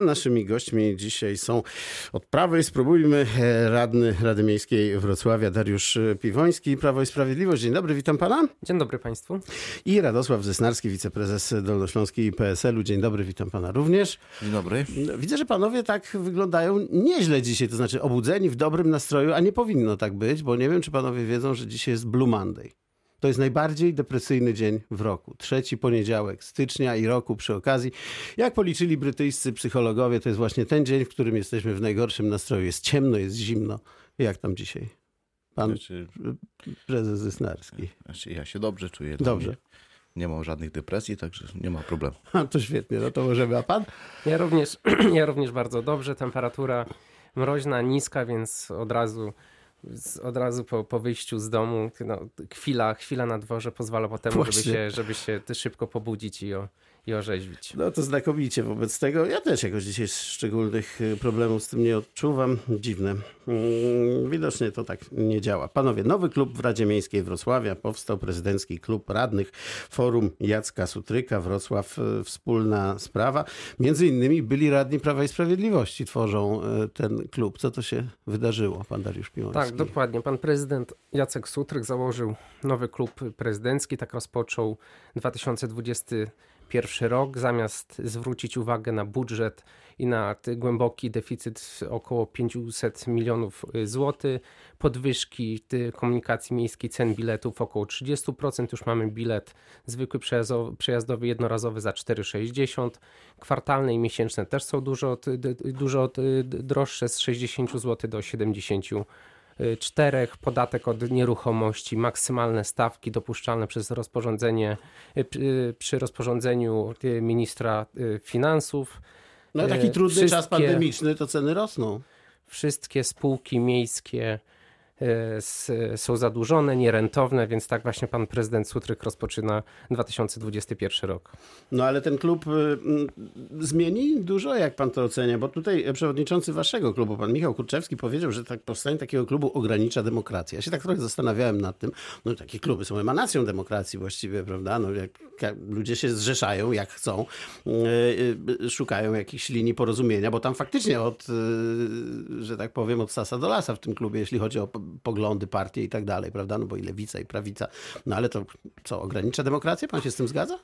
Naszymi gośćmi dzisiaj są od prawej spróbujmy e, radny Rady Miejskiej Wrocławia Dariusz Piwoński, Prawo i Sprawiedliwość. Dzień dobry, witam pana. Dzień dobry państwu. I Radosław Zesnarski, wiceprezes Dolnośląskiej PSL-u. Dzień dobry, witam pana również. Dzień dobry. Widzę, że panowie tak wyglądają nieźle dzisiaj, to znaczy obudzeni w dobrym nastroju, a nie powinno tak być, bo nie wiem, czy panowie wiedzą, że dzisiaj jest Blue Monday. To jest najbardziej depresyjny dzień w roku. Trzeci poniedziałek stycznia i roku przy okazji. Jak policzyli brytyjscy psychologowie, to jest właśnie ten dzień, w którym jesteśmy w najgorszym nastroju. Jest ciemno, jest zimno. Jak tam dzisiaj? Pan Znaczy, prezes Zysnarski. znaczy ja się dobrze czuję. Dobrze. Nie, mam żadnych depresji, także nie ma problemu. A, to świetnie, no to możemy. A pan? Ja również, ja również bardzo dobrze. Temperatura mroźna, niska, więc od razu, od razu po, po wyjściu z domu no, chwila, chwila na dworze pozwala potem, żeby się, żeby się szybko pobudzić i, o, i orzeźwić. No to znakomicie wobec tego. Ja też jakoś dzisiaj szczególnych y, problemów z tym nie odczuwam. Dziwne. Mm, Widocznie to tak nie działa. Panowie, nowy klub w Radzie Miejskiej Wrocławia. Powstał prezydencki klub radnych Forum Jacka Sutryka. Wrocław y, wspólna sprawa. Między innymi byli radni Prawa i Sprawiedliwości tworzą y, ten klub. Co to się wydarzyło, pan Dariusz Piłoński? Tak, dokładnie. Pan prezydent Jacek Sutryk założył nowy klub prezydencki, tak rozpoczął 2021 rok. Zamiast zwrócić uwagę na budżet i na głęboki deficyt około 500 milionów y, złotych, podwyżki komunikacji miejskiej, cen biletów około 30%, już mamy bilet zwykły przejazdowy, jednorazowy za 4,60, kwartalne i miesięczne też są dużo, dużo droższe z 60 zł do 70 czterech, podatek od nieruchomości, maksymalne stawki dopuszczalne przez rozporządzenie, y, przy- przy rozporządzeniu y, ministra y, finansów. No taki y, trudny czas pandemiczny, to ceny rosną. Wszystkie spółki miejskie y, są zadłużone, nierentowne, więc tak właśnie pan prezydent Sutryk rozpoczyna 2021 rok. No ale ten klub y, mm, zmieni dużo, jak pan to ocenia? Bo tutaj przewodniczący waszego klubu, pan Michał Kurczewski, powiedział, że tak powstanie takiego klubu ogranicza demokrację. Ja się tak trochę zastanawiałem nad tym. No takie kluby są emanacją demokracji właściwie, prawda? No, jak, jak ludzie się zrzeszają, jak chcą, y, y, szukają jakichś linii porozumienia, bo tam faktycznie od, y, że tak powiem, od sasa do lasa w tym klubie, jeśli chodzi o poglądy, partie i tak dalej, prawda? No bo i lewica, i prawica. No ale to co, ogranicza demokrację? Pan się z tym zgadza?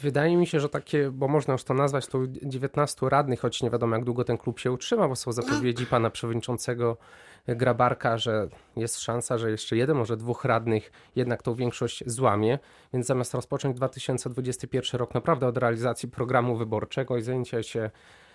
Wydaje mi się, że takie, bo można już to nazwać, to 19 radnych, choć nie wiadomo jak długo ten klub się utrzyma, bo są zapowiedzi pana przewodniczącego Grabarka, że jest szansa, że jeszcze jeden, może dwóch radnych jednak tą większość złamie. Więc zamiast rozpocząć 2021 rok naprawdę od realizacji programu wyborczego i zajęcia się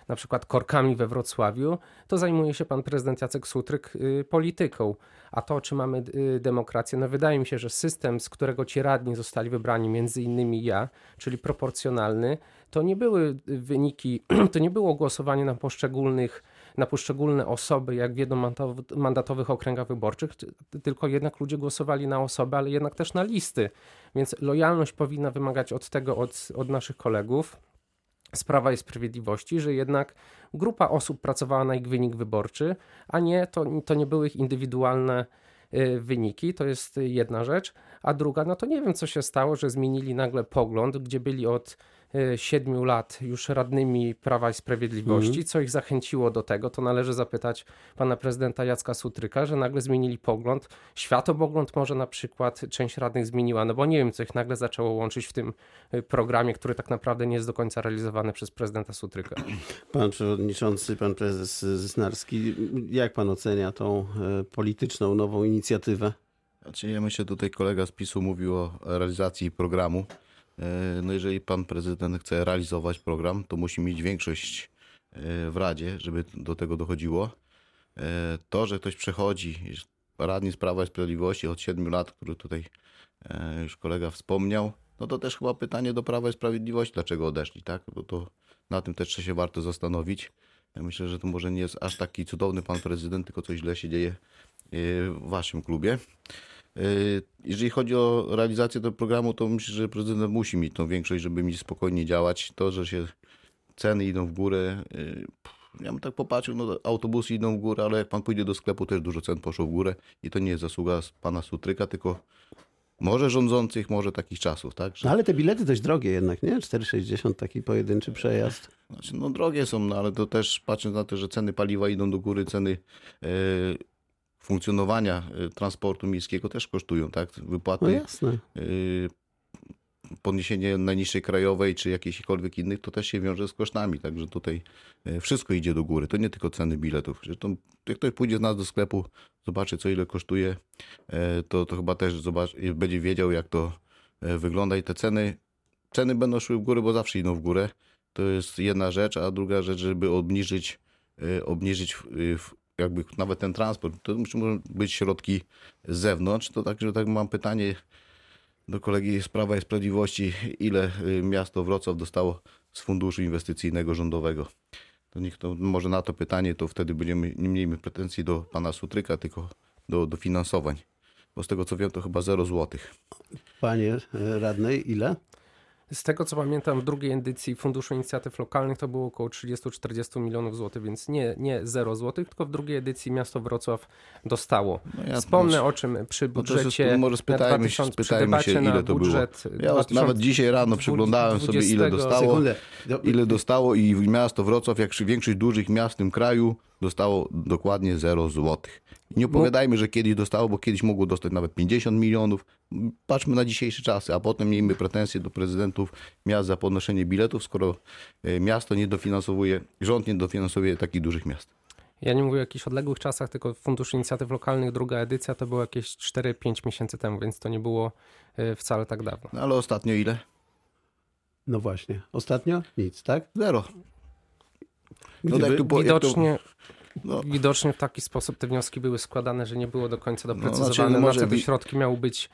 na przykład korkami we Wrocławiu, to zajmuje się pan prezydent Jacek Sutryk y, polityką. A to, czy mamy y, demokrację, no wydaje mi się, że system, z którego ci radni zostali wybrani, między innymi ja, czyli proporcjonalny, to nie były wyniki, to nie było głosowanie na poszczególnych na poszczególne osoby, jak w jednomandatowych okręgach wyborczych, ty- tylko jednak ludzie głosowali na osoby, ale jednak też na listy. Więc lojalność powinna wymagać od tego, od, od naszych kolegów, z Prawa i Sprawiedliwości, że jednak grupa osób pracowała na ich wynik wyborczy, a nie to, to nie były ich indywidualne y, wyniki. To jest jedna rzecz. A druga, no to nie wiem, co się stało, że zmienili nagle pogląd, gdzie byli od siedmiu lat już radnymi Prawa i Sprawiedliwości, co ich zachęciło do tego, to należy zapytać pana prezydenta Jacka Sutryka, że nagle zmienili pogląd. Światopogląd może na przykład część radnych zmieniła, no bo nie wiem, co ich nagle zaczęło łączyć w tym y, programie, który tak naprawdę nie jest do końca realizowany przez prezydenta Sutryka. Pan przewodniczący, pan prezes Zysnarski, jak pan ocenia tą e, polityczną nową inicjatywę? Znaczy, ja myślę, tutaj kolega z PiSu mówił o realizacji programu. E, No jeżeli pan prezydent chce realizować program, to musi mieć większość e, w Radzie, żeby do tego dochodziło. E, To, że ktoś przechodzi, radni z Prawa i Sprawiedliwości od 7 lat, który tutaj już kolega wspomniał, no to też chyba pytanie do Prawa i Sprawiedliwości, dlaczego odeszli, tak? To na tym też się warto zastanowić. Ja myślę, że to może nie jest aż taki cudowny pan prezydent, tylko coś źle się dzieje w waszym klubie. E, Jeżeli chodzi o realizację tego programu, to myślę, że prezydent musi mieć tą większość, żeby mi spokojnie działać. To, że się ceny idą w górę, pff, ja bym tak popatrzył, no autobusy idą w górę, ale jak pan pójdzie do sklepu, też dużo cen poszło w górę i to nie jest zasługa pana Sutryka, tylko może rządzących, może takich czasów, tak? Że, No ale te bilety dość drogie jednak, nie? 4,60 taki pojedynczy przejazd. znaczy, no drogie są, no ale to też patrząc na to, że ceny paliwa idą do góry, ceny e, funkcjonowania e, transportu miejskiego też kosztują, tak? Wypłaty, No jasne. y, podniesienie najniższej krajowej czy jakichkolwiek innych, to też się wiąże z kosztami, także tutaj y, wszystko idzie do góry. To nie tylko ceny biletów. Zresztą jak ktoś pójdzie z nas do sklepu, zobaczy co ile kosztuje, to, to chyba też zobaczy, będzie wiedział jak to wygląda i te ceny, ceny będą szły w górę, bo zawsze idą w górę. To jest jedna rzecz, a druga rzecz, żeby obniżyć, obniżyć y, jakby nawet ten transport, to muszą być środki z zewnątrz. To także tak mam pytanie do kolegi z Prawa i Sprawiedliwości, ile y, miasto Wrocław dostało z funduszu inwestycyjnego rządowego. To niech to może na to pytanie, to wtedy będziemy, nie miejmy pretensji do pana Sutryka, tylko do dofinansowań. Bo z tego co wiem, to chyba 0 złotych. Panie e, radnej, ile? Z tego co pamiętam, w drugiej edycji Funduszu Inicjatyw Lokalnych to było około 30-40 milionów złotych, więc nie, nie 0 złotych, tylko w drugiej edycji miasto Wrocław dostało. No ja- Wspomnę o czym przy No to jest- budżecie może spytajmy się- 2000, przy spytajmy się, ile to było. Ja nawet dzisiaj rano przeglądałem sobie, ile 2020 dostało. Sekundę. Ile dostało i miasto Wrocław, jak większość dużych miast w tym kraju, dostało dokładnie 0 złotych. Nie opowiadajmy, że kiedyś dostało, bo kiedyś mogło dostać nawet 50 milionów. Patrzmy na dzisiejsze czasy, a potem miejmy pretensje do prezydentów miast za podnoszenie biletów, skoro e, miasto nie dofinansowuje, rząd nie dofinansowuje takich dużych miast. Ja nie mówię o jakichś odległych czasach, tylko Fundusz Inicjatyw Lokalnych, druga edycja to było jakieś 4-5 miesięcy temu, więc to nie było y, wcale tak dawno. No ale ostatnio ile? No właśnie. Ostatnio? Nic, tak? Zero. No tak tu Widocznie, no, widocznie w taki sposób te wnioski były składane, że nie było do końca doprecyzowane, znaczy, no może na co te środki miały być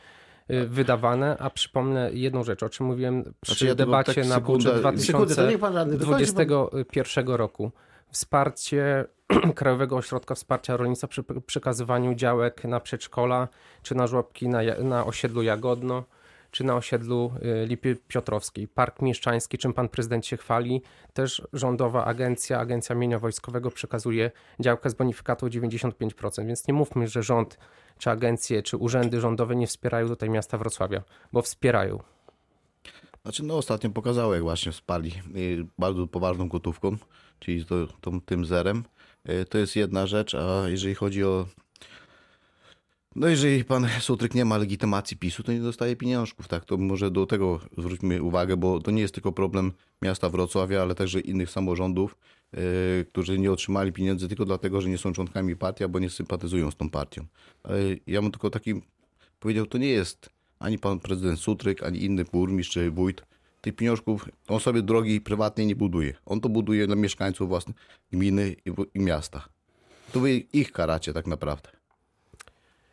y, wydawane, a przypomnę jedną rzecz, o czym mówiłem przy Znaczy, ja debacie tak na sekundę- budżet Sekundę, to niech pan radny dokończy. bo- 2021 roku. Wsparcie Krajowego Ośrodka Wsparcia Rolnictwa przy przekazywaniu działek na przedszkola, czy na żłobki na, na osiedlu Jagodno, czy na osiedlu y, Lipy Piotrowskiej. Park Mieszczański, czym pan prezydent się chwali, też rządowa agencja, Agencja Mienia Wojskowego przekazuje działkę z bonifikatą 95%, więc nie mówmy, że rząd, czy agencje, czy urzędy rządowe nie wspierają tutaj miasta Wrocławia, bo wspierają. Znaczy, no ostatnio pokazało, jak właśnie wsparli y, bardzo poważną gotówką, czyli to, tą, tym zerem. Y, To jest jedna rzecz, a jeżeli chodzi o... No jeżeli pan Sutryk nie ma legitymacji PiSu, to nie dostaje pieniążków, tak? To może do tego zwróćmy uwagę, bo to nie jest tylko problem miasta Wrocławia, ale także innych samorządów, y, którzy nie otrzymali pieniędzy tylko dlatego, że nie są członkami partii, albo nie sympatyzują z tą partią. Ale ja bym tylko taki powiedział, to nie jest ani pan prezydent Sutryk, ani inny burmistrz czy wójt. Tych pieniążków on sobie drogi prywatnej nie buduje. On to buduje dla mieszkańców własnych gminy i, i miasta. To wy ich karacie tak naprawdę.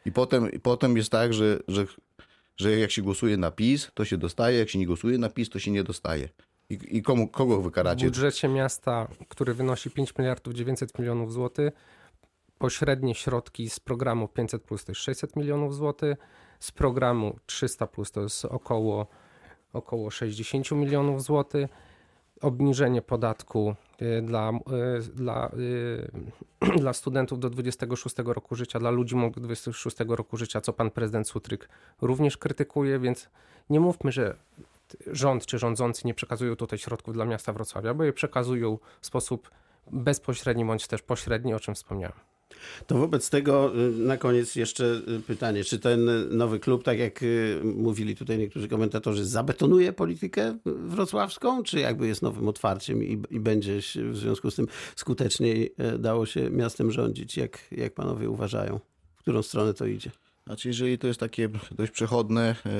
I potem, i potem jest tak, że, że, że jak się głosuje na PiS, to się dostaje, jak się nie głosuje na PiS, to się nie dostaje. I, i komu, kogo wy W budżecie miasta, który wynosi 5 miliardów 900 milionów złotych, pośrednie środki z programu 500 plus to jest 600 milionów złotych, z programu 300 plus to jest około, około 60 milionów złotych, obniżenie podatku dla, y, dla, y, dla studentów do 26 roku życia, dla ludzi do 26 roku życia, co pan prezydent Sutryk również krytykuje, więc nie mówmy, że rząd czy rządzący nie przekazują tutaj środków dla miasta Wrocławia, bo je przekazują w sposób bezpośredni bądź też pośredni, o czym wspomniałem. To wobec tego y, na koniec jeszcze y, pytanie, czy ten nowy klub, tak jak y, mówili tutaj niektórzy komentatorzy, zabetonuje politykę wrocławską, czy jakby jest nowym otwarciem i, i będzie w związku z tym skuteczniej dało się miastem rządzić? Jak, jak panowie uważają? W którą stronę to idzie? Znaczy, jeżeli to jest takie dość przechodne, e,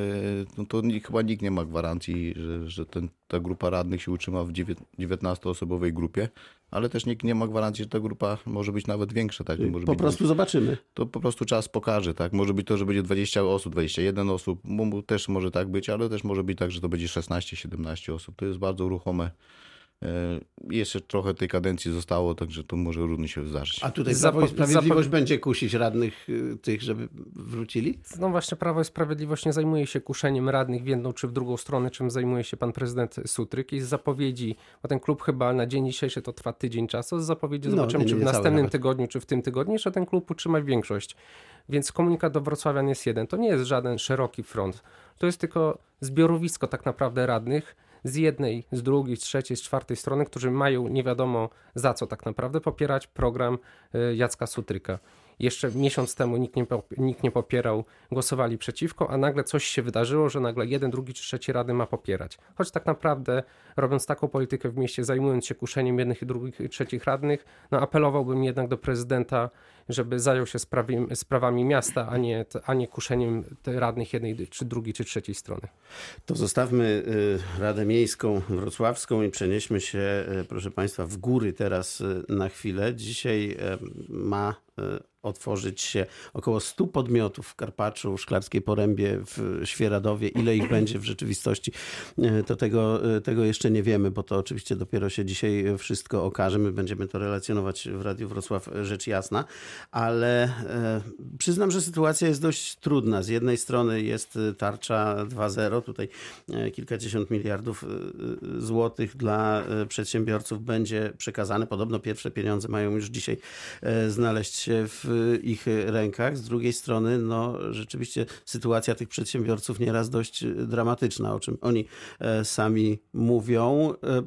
no to nikt, chyba nikt nie ma gwarancji, że, że ten, ta grupa radnych się utrzyma w dziewię- 19-osobowej grupie, ale też nikt nie ma gwarancji, że ta grupa może być nawet większa. Tak? Może Po być, prostu zobaczymy. To po prostu czas pokaże. Tak? Może być to, że będzie 20 osób, 21 osób, też może tak być, ale też może być tak, że to będzie 16-17 osób. To jest bardzo ruchome, Jeszcze trochę tej kadencji zostało, także to może różnie się zdarzyć. A tutaj Prawo i Sprawiedliwość zapo- będzie kusić radnych y, tych, żeby wrócili? No właśnie Prawo i Sprawiedliwość nie zajmuje się kuszeniem radnych w jedną czy w drugą stronę, czym zajmuje się pan prezydent Sutryk. I z zapowiedzi, bo ten klub chyba na dzień dzisiejszy to trwa tydzień czasu, z zapowiedzi No, zobaczymy, czy w następnym nawet. tygodniu, czy w tym tygodniu, że ten klub utrzyma większość. Więc komunikat do Wrocławian jest jeden. To nie jest żaden szeroki front. To jest tylko zbiorowisko tak naprawdę radnych z jednej, z drugiej, z trzeciej, z czwartej strony, którzy mają nie wiadomo za co tak naprawdę popierać program y, Jacka Sutryka. Jeszcze miesiąc temu nikt nie, nikt nie popierał, głosowali przeciwko, a nagle coś się wydarzyło, że nagle jeden, drugi czy trzeci rady ma popierać. Choć tak naprawdę, robiąc taką politykę w mieście, zajmując się kuszeniem jednych i drugich i trzecich radnych, no apelowałbym jednak do prezydenta, żeby zajął się sprawi, sprawami miasta, a nie, a nie kuszeniem radnych jednej czy drugiej czy trzeciej strony. To zostawmy y, Radę Miejską Wrocławską i przenieśmy się, y, proszę Państwa, w góry teraz y, na chwilę. Dzisiaj ma otworzyć się około 100 podmiotów w Karpaczu, Szklarskiej Porębie, w Świeradowie. Ile ich będzie w rzeczywistości, y, to tego, y, tego jeszcze nie wiemy, bo to oczywiście dopiero się dzisiaj wszystko okaże. My będziemy to relacjonować w Radiu Wrocław, rzecz jasna, ale e, przyznam, że sytuacja jest dość trudna. Z jednej strony jest tarcza 2.0, tutaj e, kilkadziesiąt miliardów złotych dla e, przedsiębiorców będzie przekazane. Podobno pierwsze pieniądze mają już dzisiaj e, znaleźć się w ich rękach. Z drugiej strony, no rzeczywiście sytuacja tych przedsiębiorców nieraz dość dramatyczna, o czym oni e, sami mówią. E,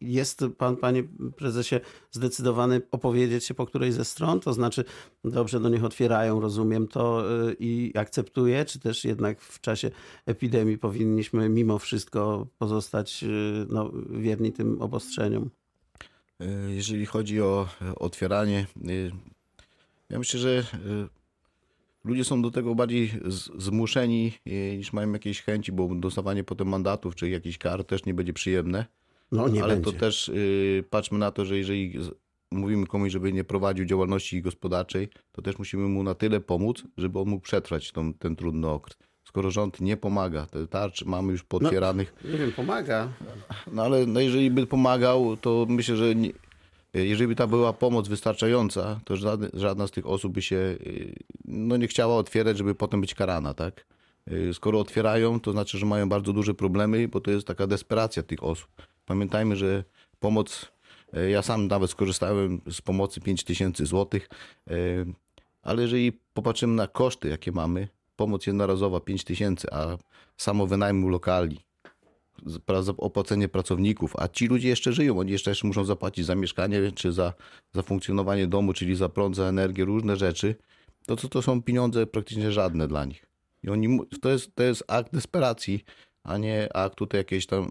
jest pan, panie prezesie, zdecydowany opowiedzieć się po której ze stron? To znaczy, dobrze, do nich otwierają, rozumiem to y, i akceptuję, czy też jednak w czasie epidemii powinniśmy mimo wszystko pozostać no, wierni tym obostrzeniom? E, Jeżeli chodzi o e, otwieranie, e, ja myślę, że e, ludzie są do tego bardziej zmuszeni e, niż mają jakieś chęci, bo dostawanie potem mandatów czy jakichś kar też nie będzie przyjemne. No nie Ale będzie. to też y, patrzmy na to, że jeżeli mówimy komuś, żeby nie prowadził działalności gospodarczej, to też musimy mu na tyle pomóc, żeby on mógł przetrwać tą, ten trudny okres. Skoro rząd nie pomaga, te tarczy mamy już potwieranych, Nie wiem, pomaga. no ale no jeżeli by pomagał, to myślę, że nie, jeżeli by ta była pomoc wystarczająca, to żadna, z tych osób by się y, no, nie chciała otwierać, żeby potem być karana, tak? Y, Skoro otwierają, to znaczy, że mają bardzo duże problemy, bo to jest taka desperacja tych osób. Pamiętajmy, że pomoc, y, ja sam nawet skorzystałem z pomocy 5000 zł, ale jeżeli popatrzymy na koszty, jakie mamy, pomoc jednorazowa 5000, a samo wynajmu lokali, opłacenie pracowników, a ci ludzie jeszcze żyją, oni jeszcze, jeszcze muszą zapłacić za mieszkanie, czy za, za funkcjonowanie domu, czyli za prąd, za energię, różne rzeczy, to, to, to są pieniądze praktycznie żadne dla nich. I oni, to, jest, to jest akt desperacji, a nie akt tutaj jakiejś tam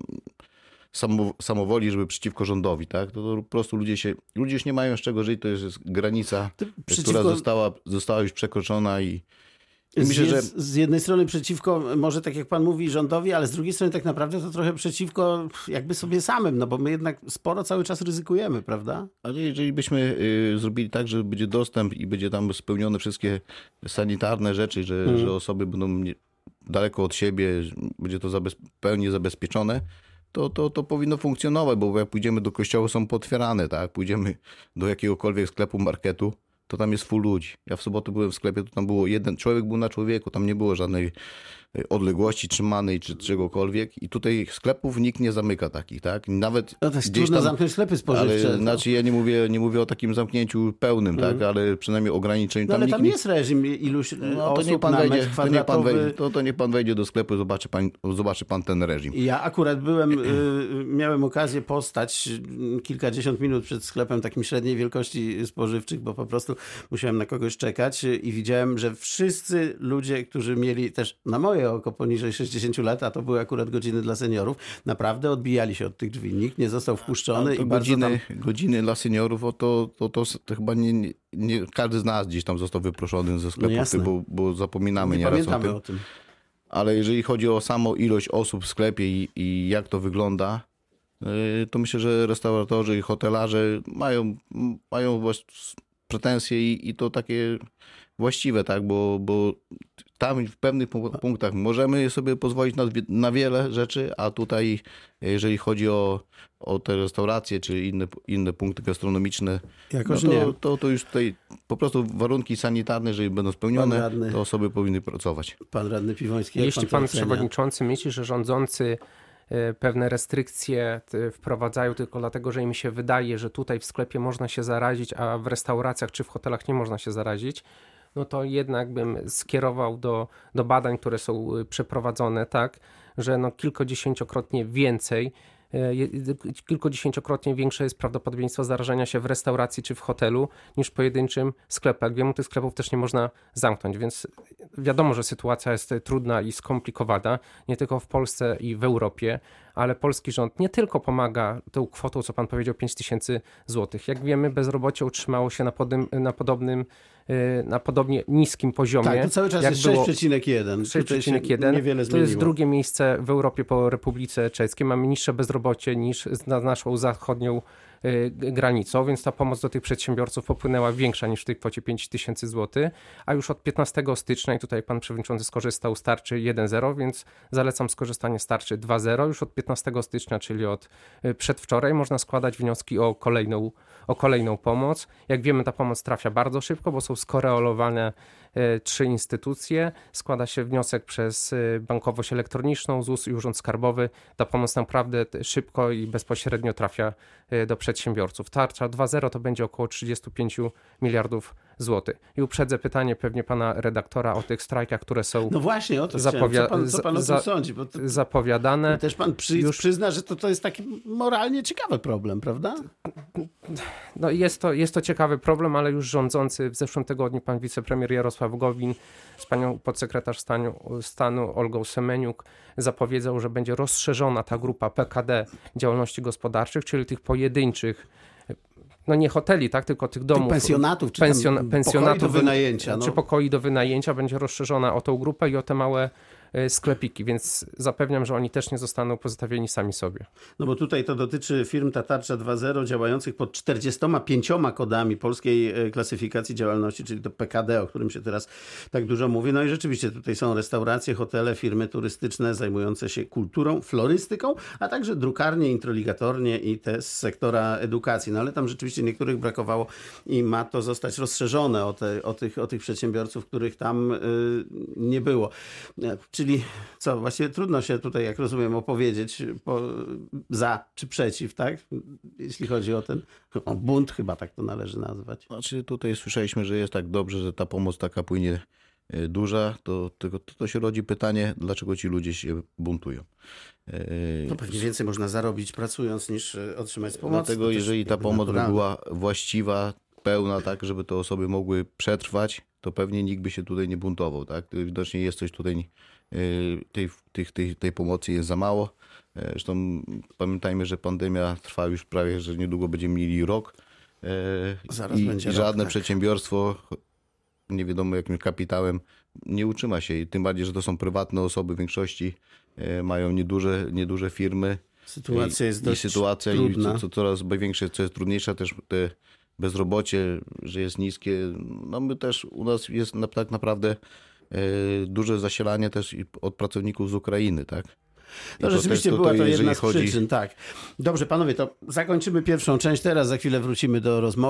samo, samowoli, żeby przeciwko rządowi, tak? To, to po prostu ludzie się, ludzie już nie mają z czego żyć, to jest granica, która przeciwko- została, została już przekroczona i Z, myślę, że z, jednej strony przeciwko, może tak jak pan mówi, rządowi, ale z drugiej strony tak naprawdę to trochę przeciwko jakby sobie samym, no bo my jednak sporo cały czas ryzykujemy, prawda? Ale jeżeli byśmy y, zrobili tak, że będzie dostęp i będzie tam spełnione wszystkie sanitarne rzeczy, że, że osoby będą nie, daleko od siebie, będzie to zabez, pełnie zabezpieczone, to, to, to powinno funkcjonować, bo jak pójdziemy do kościoła, są potwierane, tak? Pójdziemy do jakiegokolwiek sklepu, marketu, to tam jest full ludzi. Ja w sobotę byłem w sklepie, to tam było jeden człowiek był na człowieku, tam nie było żadnej odległości trzymanej czy czegokolwiek. I tutaj sklepów nikt nie zamyka takich, tak? Nawet No to jest gdzieś trudno tam- zamknąć sklepy spożywcze. ale znaczy ja nie mówię, nie mówię o takim zamknięciu pełnym, tak, ale przynajmniej ograniczeniu. no ale tam nie- jest reżim iluś no, to nie pan wejdzie, to nie pan wejdzie, to, to nie pan wejdzie do sklepu i zobaczy pan, zobaczy pan ten reżim. Ja akurat byłem, y, miałem okazję postać y, kilkadziesiąt minut przed sklepem takim średniej wielkości spożywczych, bo po prostu musiałem na kogoś czekać y, i widziałem, że wszyscy ludzie, którzy mieli też na moje oko poniżej 60 lat, a to były akurat godziny dla seniorów, naprawdę odbijali się od tych drzwi. Nikt nie został wpuszczony i godziny, tam... godziny dla seniorów, o to, to, to, to chyba nie, nie, nie, każdy z nas gdzieś tam został wyproszony ze sklepów, No bo, bo zapominamy Nie nieraz o pamiętamy tym. o tym. Ale jeżeli chodzi o samą ilość osób w sklepie i, i jak to wygląda, yy, to myślę, że restauratorzy i hotelarze mają, mają właśnie pretensje i, i to takie właściwe, tak, bo, bo tam w pewnych pu- punktach możemy sobie pozwolić na, na wiele rzeczy, a tutaj jeżeli chodzi o, o te restauracje czy inne, inne punkty gastronomiczne, Jakoś no nie. to, to, to już tutaj po prostu warunki sanitarne, jeżeli będą spełnione, radny. to osoby powinny pracować. Pan radny Piwoński, jak Jeśli pan, to pan przewodniczący myśli, że rządzący e, pewne restrykcje t- wprowadzają tylko dlatego, że im się wydaje, że tutaj w sklepie można się zarazić, a w restauracjach czy w hotelach nie można się zarazić, no to jednak bym skierował do, do badań, które są y, przeprowadzone, tak, że no kilkudziesięciokrotnie więcej e, kilkudziesięciokrotnie większe jest prawdopodobieństwo zarażenia się w restauracji czy w hotelu niż w pojedynczym sklepie. Jak wiemy, tych sklepów też nie można zamknąć, więc wiadomo, że sytuacja jest trudna i skomplikowana, nie tylko w Polsce i w Europie, ale polski rząd nie tylko pomaga tą kwotą, co pan powiedział, 5 tysięcy złotych. Jak wiemy, bezrobocie utrzymało się na, podym, na podobnym, y, na podobnie niskim poziomie. Tak, to cały czas jak jest było- 6,1. Tutaj się 6,1. Niewiele To jest drugie miejsce w Europie po Republice Czeskiej. Mamy niższe bezrobocie niż za naszą zachodnią granicą, więc ta pomoc do tych przedsiębiorców popłynęła większa niż w tej kwocie 5 tysięcy a już od 15 stycznia, i tutaj pan przewodniczący skorzystał z tarczy 1.0, więc zalecam skorzystanie z tarczy 2.0. Już od 15 stycznia, czyli od y, przedwczoraj, można składać wnioski o kolejną, o kolejną pomoc. Jak wiemy, ta pomoc trafia bardzo szybko, bo są skorelowane e, trzy instytucje. Składa się wniosek przez e, bankowość elektroniczną, ZUS i Urząd Skarbowy. Ta pomoc naprawdę szybko i bezpośrednio trafia e, do przedsiębiorców. Tarcza 2.0 to będzie około 35 miliardów złotych. I uprzedzę pytanie pewnie pana redaktora o tych strajkach, które są No właśnie, o to Zapowia-. Co pan, co pan o za- tym sądzi? Bo to, zapowiadane. też pan przy, już- przyzna, że to, to jest taki moralnie ciekawy problem, prawda? No jest to, jest to ciekawy problem, ale już rządzący w zeszłym tygodniu pan wicepremier Jarosław Gowin z panią podsekretarz stanu, stanu Olgą Semeniuk zapowiedział, że będzie rozszerzona ta grupa PKD działalności gospodarczych, czyli tych pojedynczych, no nie hoteli, tak, tylko tych domów. Tych pensjonatów, czy pensjon- pokoi pensjonatów do wynajęcia. No. czy pokoi do wynajęcia będzie rozszerzona o tą grupę i o te małe sklepiki, więc zapewniam, że oni też nie zostaną pozostawieni sami sobie. No bo tutaj to dotyczy firm ta tarcza 2.0 działających pod 45 kodami polskiej e, klasyfikacji działalności, czyli to PKD, o którym się teraz tak dużo mówi. No i rzeczywiście tutaj są restauracje, hotele, firmy turystyczne zajmujące się kulturą, florystyką, a także drukarnie, introligatornie i te z sektora edukacji. No ale tam rzeczywiście niektórych brakowało i ma to zostać rozszerzone o, te, o, tych, o tych przedsiębiorców, których tam y, nie było. Czyli co, właściwie trudno się tutaj, jak rozumiem, opowiedzieć po, za czy przeciw, tak? Jeśli chodzi o ten o bunt, chyba tak to należy nazwać. Znaczy tutaj słyszeliśmy, że jest tak dobrze, że ta pomoc taka płynie e, duża, to tylko to, to się rodzi pytanie, dlaczego ci ludzie się buntują. E, No pewnie więcej można zarobić pracując niż e, otrzymać z pomocy. Dlatego jeżeli ta pomoc by była właściwa, pełna, tak, żeby te osoby mogły przetrwać, to pewnie nikt by się tutaj nie buntował, tak? Widocznie jest coś tutaj, tej, tych, tej, tej pomocy jest za mało. E, Zresztą pamiętajmy, że pandemia trwa już prawie, że niedługo będziemy mieli rok. e, Zaraz I, będzie i rok, żadne tak. przedsiębiorstwo, nie wiadomo jakim kapitałem, nie utrzyma się. I tym bardziej, że to są prywatne osoby w większości, e, mają nieduże, nieduże firmy. Sytuacja I- jest i dość sytuacja trudna. i co, co coraz większe, co jest trudniejsza też te bezrobocie, że jest niskie. No my też u nas jest tak naprawdę duże zasilanie też od pracowników z Ukrainy, tak? No rzeczywiście była to jedna z chodzi- przyczyn, tak. Dobrze, panowie, to zakończymy pierwszą część teraz, za chwilę wrócimy do rozmowy.